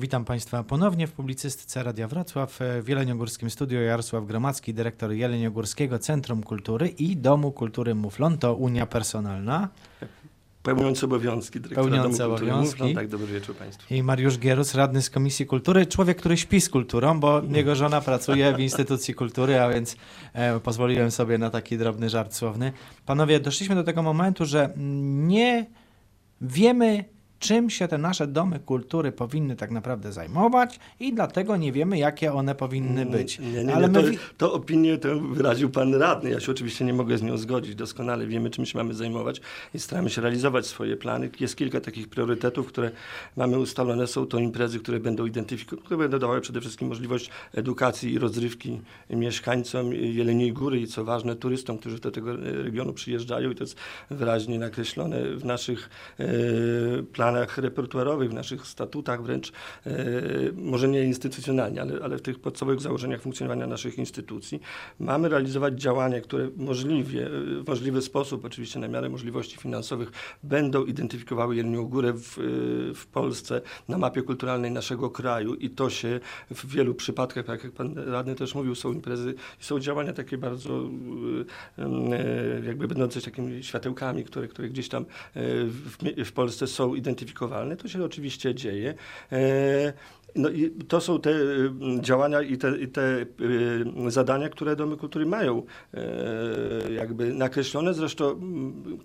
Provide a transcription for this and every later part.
Witam Państwa ponownie w publicystyce Radia Wrocław w Jeleniogórskim Studio Jarosław Gromacki, dyrektor Jeleniogórskiego Centrum Kultury i Domu Kultury Muflon, to Unia Personalna. Pełniący obowiązki dyrektora Pełniący Domu Kultury obowiązki. Muflon. Tak, dobry wieczór Państwu. I Mariusz Gierus, radny z Komisji Kultury, człowiek, który śpi z kulturą, bo jego żona pracuje w instytucji kultury, a więc e, pozwoliłem sobie na taki drobny żart słowny. Panowie, doszliśmy do tego momentu, że nie wiemy, czym się te nasze domy kultury powinny tak naprawdę zajmować i dlatego nie wiemy, jakie one powinny być. Mm, Nie, nie, Ale nie, my to, wi- to opinię tę wyraził pan radny. Ja się oczywiście nie mogę z nią zgodzić. Doskonale wiemy, czym się mamy zajmować i staramy się realizować swoje plany. Jest kilka takich priorytetów, które mamy ustalone. Są to imprezy, które będą identyfikowane, które będą dawały przede wszystkim możliwość edukacji i rozrywki mieszkańcom Jeleniej Góry i co ważne turystom, którzy do tego regionu przyjeżdżają i to jest wyraźnie nakreślone w naszych e, planach repertuarowych, w naszych statutach wręcz, e, może nie instytucjonalnie, ale, ale w tych podstawowych założeniach funkcjonowania naszych instytucji. Mamy realizować działania, które możliwie, e, w możliwy sposób, oczywiście na miarę możliwości finansowych, będą identyfikowały Jelenią Górę w, e, w Polsce na mapie kulturalnej naszego kraju i to się w wielu przypadkach, tak jak pan radny też mówił, są imprezy, są działania takie bardzo jakby będące takimi światełkami, które, które gdzieś tam w, w Polsce są identyfikowane. To się oczywiście dzieje. No i to są te y, działania i te, i te y, zadania, które domy kultury mają e, jakby nakreślone. Zresztą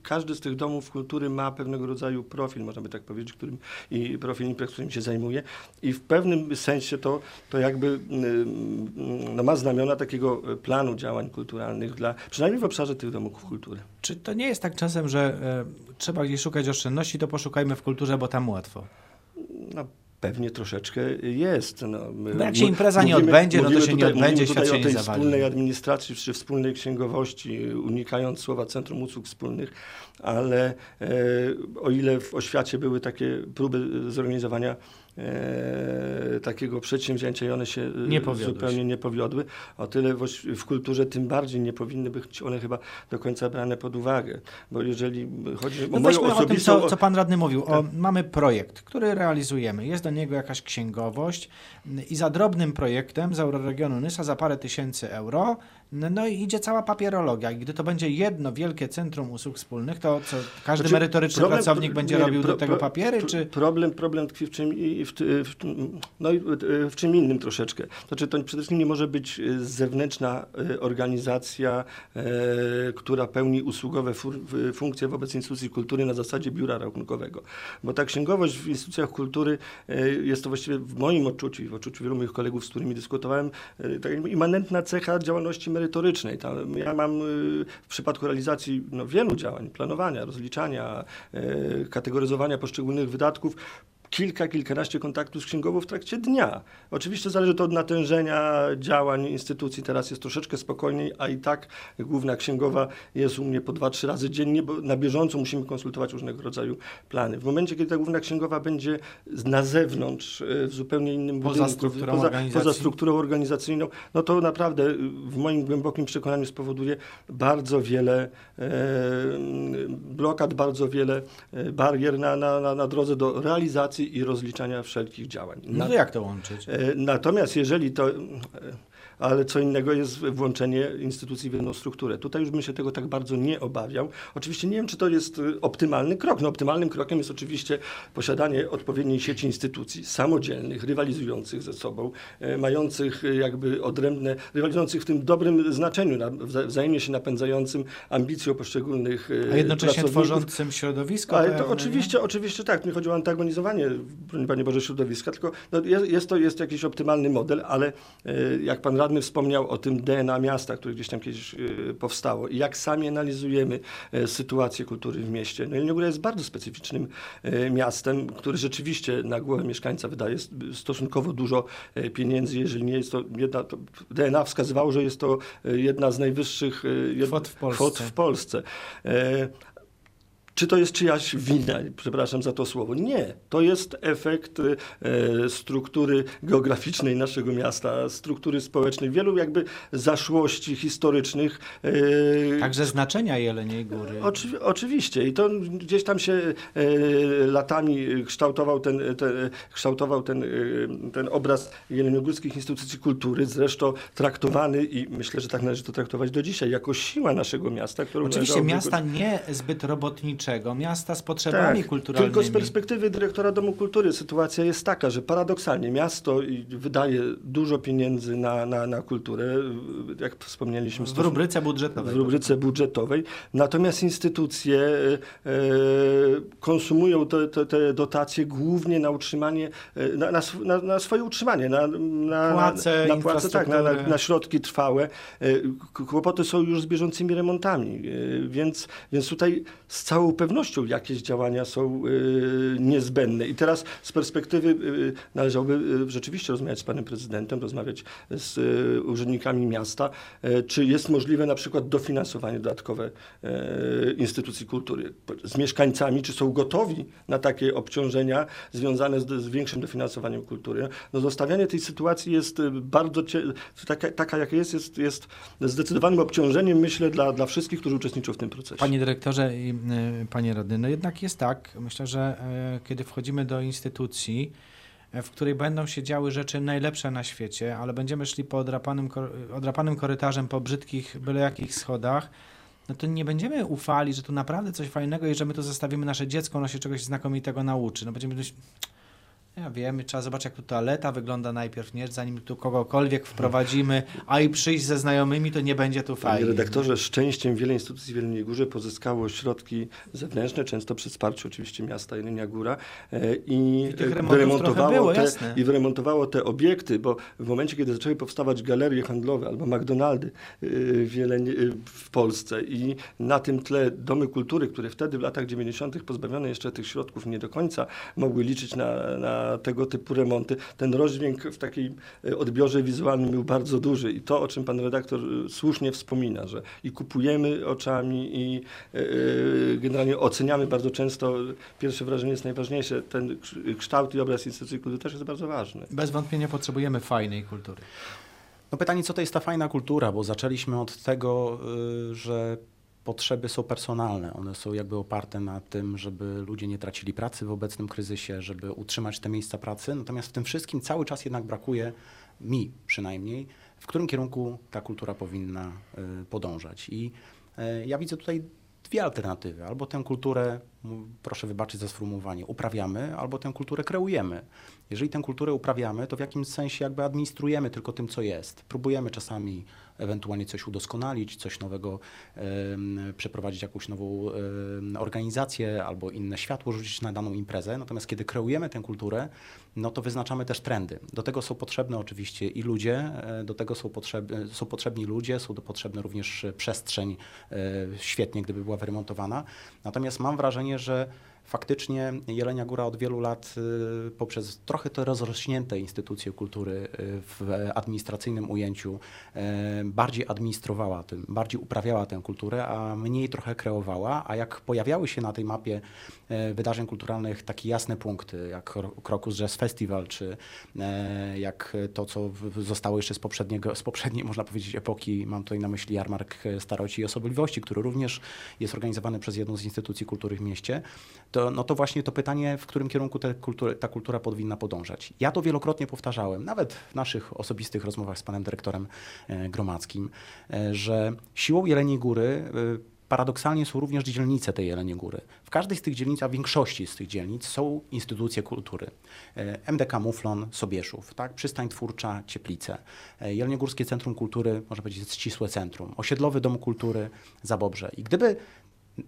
każdy z tych domów kultury ma pewnego rodzaju profil, można by tak powiedzieć, którym i profil imprez, którym się zajmuje. I w pewnym sensie to, to jakby y, no, ma znamiona takiego planu działań kulturalnych dla, przynajmniej w obszarze tych domów kultury. Czy to nie jest tak czasem, że e, trzeba gdzieś szukać oszczędności, to poszukajmy w kulturze, bo tam łatwo? No, pewnie troszeczkę jest. No, Bo jak się impreza nie odbędzie, no to mówimy się nie tutaj, odbędzie, mówimy świat się o nie zawali. wspólnej administracji czy wspólnej księgowości, unikając słowa Centrum Usług Wspólnych, ale e, o ile w oświacie były takie próby zorganizowania e, takiego przedsięwzięcia i one się e, Nie zupełnie się. nie powiodły, o tyle w, w kulturze tym bardziej nie powinny być one chyba do końca brane pod uwagę, bo jeżeli chodzi o No moją weźmy o tym, osobistą... co, co pan radny mówił. O, Tak. mamy projekt, który realizujemy. Jest do niego jakaś księgowość i za drobnym projektem z Euroregionu Nysa za parę tysięcy euro, no, no i idzie cała papierologia. I gdy to będzie jedno wielkie centrum usług wspólnych, to co, każdy Znaczy, merytoryczny problem- pracownik będzie nie, robił pro- do tego pro- papiery, pro- czy... Problem, problem tkwi w czym, w, w, no w- czym innym troszeczkę. Znaczy to przede wszystkim nie może być e, zewnętrzna e, organizacja, e, która pełni usługowe fur, w- funkcje wobec instytucji kultury na zasadzie biura rachunkowego. Bo ta księgowość w instytucjach kultury e, jest to właściwie w moim odczuciu i w odczuciu wielu moich kolegów, z którymi dyskutowałem, e, tak immanentna cecha działalności merytorycznej. Tam ja mam e, w przypadku realizacji no, wielu działań, planowania, rozliczania, e, kategoryzowania poszczególnych wydatków, kilka, kilkanaście kontaktów z księgową w trakcie dnia. Oczywiście zależy to od natężenia działań instytucji. Teraz jest troszeczkę spokojniej, a i tak główna księgowa jest u mnie po dwa, trzy razy dziennie, bo na bieżąco musimy konsultować różnego rodzaju plany. W momencie, kiedy ta główna księgowa będzie na zewnątrz, e, w zupełnie innym Poza budynku, strukturą poza, poza strukturą organizacyjną, no to naprawdę y, w moim głębokim przekonaniu spowoduje bardzo wiele e, blokad, bardzo wiele e, barier na, na, na, na drodze do realizacji i rozliczania wszelkich działań. No to jak to łączyć? E, Natomiast jeżeli to, e, ale co innego jest włączenie instytucji w jedną strukturę. Tutaj już bym się tego tak bardzo nie obawiał. Oczywiście nie wiem, czy to jest e, optymalny krok. No, optymalnym krokiem jest oczywiście posiadanie odpowiedniej sieci instytucji samodzielnych, rywalizujących ze sobą, mających jakby odrębne, rywalizujących w tym dobrym znaczeniu, na, wza- wzajemnie się napędzającym ambicją poszczególnych A jednocześnie tworzącym środowisko Ale to oczywiście, oczywiście tak, nie chodzi o antagonizowanie, broń Panie Boże, środowiska, tylko no, jest, jest to jest jakiś optymalny model, ale e, jak Pan Radny wspomniał o tym DNA miasta, które gdzieś tam kiedyś e, powstało i jak sami analizujemy e, sytuację kultury w mieście. No Jelenia Góra jest bardzo specyficznym miastem, który rzeczywiście na głowę mieszkańca wydaje stosunkowo dużo pieniędzy, jeżeli nie jest to jedna, to DNA wskazywało, że jest to jedna z najwyższych jed- Kwot w Polsce. kwot w Polsce. Czy to jest czyjaś wina? Przepraszam za to słowo. Nie. To jest efekt e, struktury geograficznej naszego miasta, struktury społecznej, wielu jakby zaszłości historycznych. E, Także znaczenia Jeleniej Góry. Oczywi- oczywiście. I to gdzieś tam się e, latami kształtował ten, ten, kształtował ten, e, ten obraz jeleniogórskich instytucji kultury, zresztą traktowany i myślę, że tak należy to traktować do dzisiaj, jako siła naszego miasta, którą Oczywiście miasta nie zbyt miasta z potrzebami tak, kulturalnymi. Tylko z perspektywy dyrektora Domu Kultury sytuacja jest taka, że paradoksalnie miasto wydaje dużo pieniędzy na, na, na kulturę, jak wspomnieliśmy. w rubryce budżetowej. w rubryce budżetowej, natomiast instytucje e, e, konsumują te, te, te dotacje głównie na utrzymanie, e, na, na, na, swoje utrzymanie, na, na, Płace, na, na płace, tak, na, na, środki trwałe. E, Kłopoty są już z bieżącymi remontami, więc, więc tutaj z całą pewnością jakieś działania są e, niezbędne. I teraz z perspektywy e, należałoby e, rzeczywiście rozmawiać z panem prezydentem, rozmawiać z urzędnikami miasta, czy jest możliwe na przykład dofinansowanie dodatkowe instytucji kultury z mieszkańcami, czy są gotowi na takie obciążenia związane z, z większym dofinansowaniem kultury. No zostawianie tej sytuacji jest bardzo, taka, taka jaka jest, jest, jest zdecydowanym obciążeniem, myślę, dla, dla wszystkich, którzy uczestniczą w tym procesie. Panie dyrektorze y, panie radny, no jednak jest tak, myślę, że e, kiedy wchodzimy do instytucji, e, w której będą się działy rzeczy najlepsze na świecie, ale będziemy szli po odrapanym, odrapanym korytarzem, po brzydkich, byle jakich schodach, no to nie będziemy ufali, że tu naprawdę coś fajnego i że my tu zostawimy nasze dziecko, ono się czegoś znakomitego nauczy. No będziemy myśleć, ja wiem, trzeba zobaczyć, jak tu toaleta wygląda najpierw, nie? Zanim tu kogokolwiek wprowadzimy, a i przyjść ze znajomymi, to nie będzie tu Panie fajnie. redaktorze, szczęściem wiele instytucji w Jeleniej Górze pozyskało środki zewnętrzne, często przy wsparciu oczywiście miasta Jelenia Góra e, i, I e, trochę było, te, jasne. i wyremontowało te obiekty, bo w momencie, kiedy zaczęły powstawać galerie handlowe albo McDonaldy e, w, Jeleni, w Polsce i na tym tle domy kultury, które wtedy w latach 90. pozbawione jeszcze tych środków nie do końca mogły liczyć na, na tego typu remonty, ten rozdźwięk w takiej e, odbiorze wizualnym był bardzo duży i to, o czym pan redaktor e, słusznie wspomina, że i kupujemy oczami i e, generalnie oceniamy bardzo często, pierwsze wrażenie jest najważniejsze, ten kształt i obraz instytucji kultury też jest bardzo ważny. Bez wątpienia potrzebujemy fajnej kultury. No pytanie, co to jest ta fajna kultura, bo zaczęliśmy od tego, że potrzeby są personalne. One są jakby oparte na tym, żeby ludzie nie tracili pracy w obecnym kryzysie, żeby utrzymać te miejsca pracy. Natomiast w tym wszystkim cały czas jednak brakuje mi przynajmniej, w którym kierunku ta kultura powinna y, podążać. I y, ja widzę tutaj dwie alternatywy. Albo tę kulturę, proszę wybaczyć za sformułowanie, uprawiamy, albo tę kulturę kreujemy. Jeżeli tę kulturę uprawiamy, to w jakimś sensie jakby administrujemy tylko tym, co jest. Próbujemy czasami ewentualnie coś udoskonalić, coś nowego, przeprowadzić jakąś nową organizację albo inne światło rzucić na daną imprezę. Natomiast kiedy kreujemy tę kulturę, no to wyznaczamy też trendy. Do tego są potrzebne oczywiście i ludzie, e, do tego są, potrzeb, są potrzebni ludzie, są potrzebne również e, przestrzeń, e, świetnie gdyby była wyremontowana. Natomiast mam wrażenie, że faktycznie Jelenia Góra od wielu lat y, poprzez trochę te rozrośnięte instytucje kultury y, w administracyjnym ujęciu y, bardziej administrowała tym, bardziej uprawiała tę kulturę, a mniej trochę kreowała, a jak pojawiały się na tej mapie wydarzeń kulturalnych takie jasne punkty, jak Kro- Krokus Jazz Festival, czy jak to, co zostało jeszcze z, poprzedniego, z poprzedniej, można powiedzieć, epoki, mam tutaj na myśli jarmark staroci i osobliwości, który również jest organizowany przez jedną z instytucji kultury w mieście, to, no to właśnie to pytanie, w którym kierunku kultury, ta kultura powinna podążać. Ja to wielokrotnie powtarzałem, nawet w naszych osobistych rozmowach z panem dyrektorem e, Gromackim, e, że siłą Jeleniej Góry e, paradoksalnie są również dzielnice tej Jeleniej Góry. W każdej z tych dzielnic, a w większości z tych dzielnic są instytucje kultury. MDK Muflon, Sobieszów, tak? Przystań Twórcza, Cieplice, Jeleniogórskie Centrum Kultury, można powiedzieć ścisłe centrum, Osiedlowy Dom Kultury, Zabobrze. I gdyby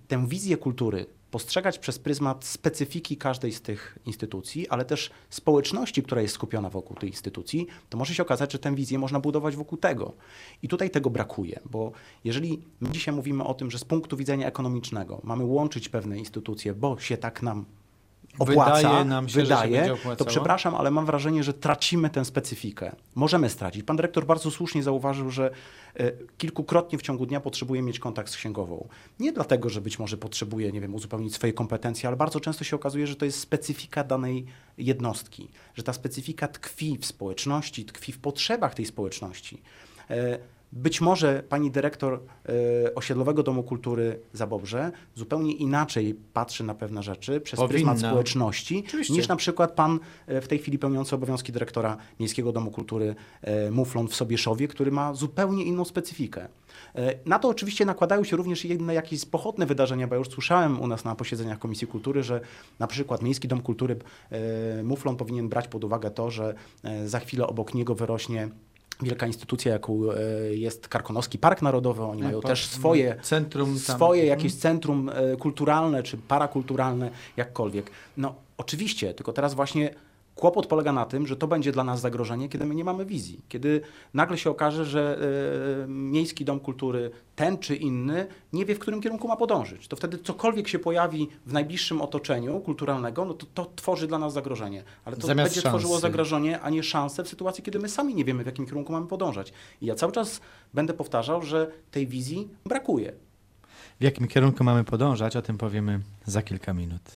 tę wizję kultury postrzegać przez pryzmat specyfiki każdej z tych instytucji, ale też społeczności, która jest skupiona wokół tej instytucji, to może się okazać, że tę wizję można budować wokół tego. I tutaj tego brakuje, bo jeżeli my dzisiaj mówimy o tym, że z punktu widzenia ekonomicznego mamy łączyć pewne instytucje, bo się tak nam opłaca, Wydaje nam się, że się wydaje, będzie to przepraszam, ale mam wrażenie, że tracimy tę specyfikę. Możemy stracić. Pan dyrektor bardzo słusznie zauważył, że e, kilkukrotnie w ciągu dnia potrzebuje mieć kontakt z księgową. Nie dlatego, że być może potrzebuje, nie wiem, uzupełnić swoje kompetencje, ale bardzo często się okazuje, że to jest specyfika danej jednostki, że ta specyfika tkwi w społeczności, tkwi w potrzebach tej społeczności. Być może pani dyrektor e, Osiedlowego Domu Kultury Zabobrze zupełnie inaczej patrzy na pewne rzeczy przez Powinna. pryzmat społeczności, Oczywiście. niż na przykład pan e, w tej chwili pełniący obowiązki dyrektora Miejskiego Domu Kultury e, Muflon w Sobieszowie, który ma zupełnie inną specyfikę. Na to oczywiście nakładają się również inne jakieś pochodne wydarzenia, bo ja już słyszałem u nas na posiedzeniach Komisji Kultury, że na przykład Miejski Dom Kultury Muflon powinien brać pod uwagę to, że za chwilę obok niego wyrośnie wielka instytucja, jaką e, jest Karkonoski Park Narodowy. Oni mają Pa- też swoje centrum tam. swoje jakieś centrum e, kulturalne czy parakulturalne, jakkolwiek. No oczywiście, tylko teraz właśnie kłopot polega na tym, że to będzie dla nas zagrożenie, kiedy my nie mamy wizji. Kiedy nagle się okaże, że e, Miejski Dom Kultury, ten czy inny, nie wie, w którym kierunku ma podążyć. To wtedy cokolwiek się pojawi w najbliższym otoczeniu kulturalnego, no to to tworzy dla nas zagrożenie. Ale to Zamiast będzie tworzyło szansy. zagrożenie, a nie szansę w sytuacji, kiedy my sami nie wiemy, w jakim kierunku mamy podążać. I ja cały czas będę powtarzał, że tej wizji brakuje. W jakim kierunku mamy podążać, o tym powiemy za kilka minut.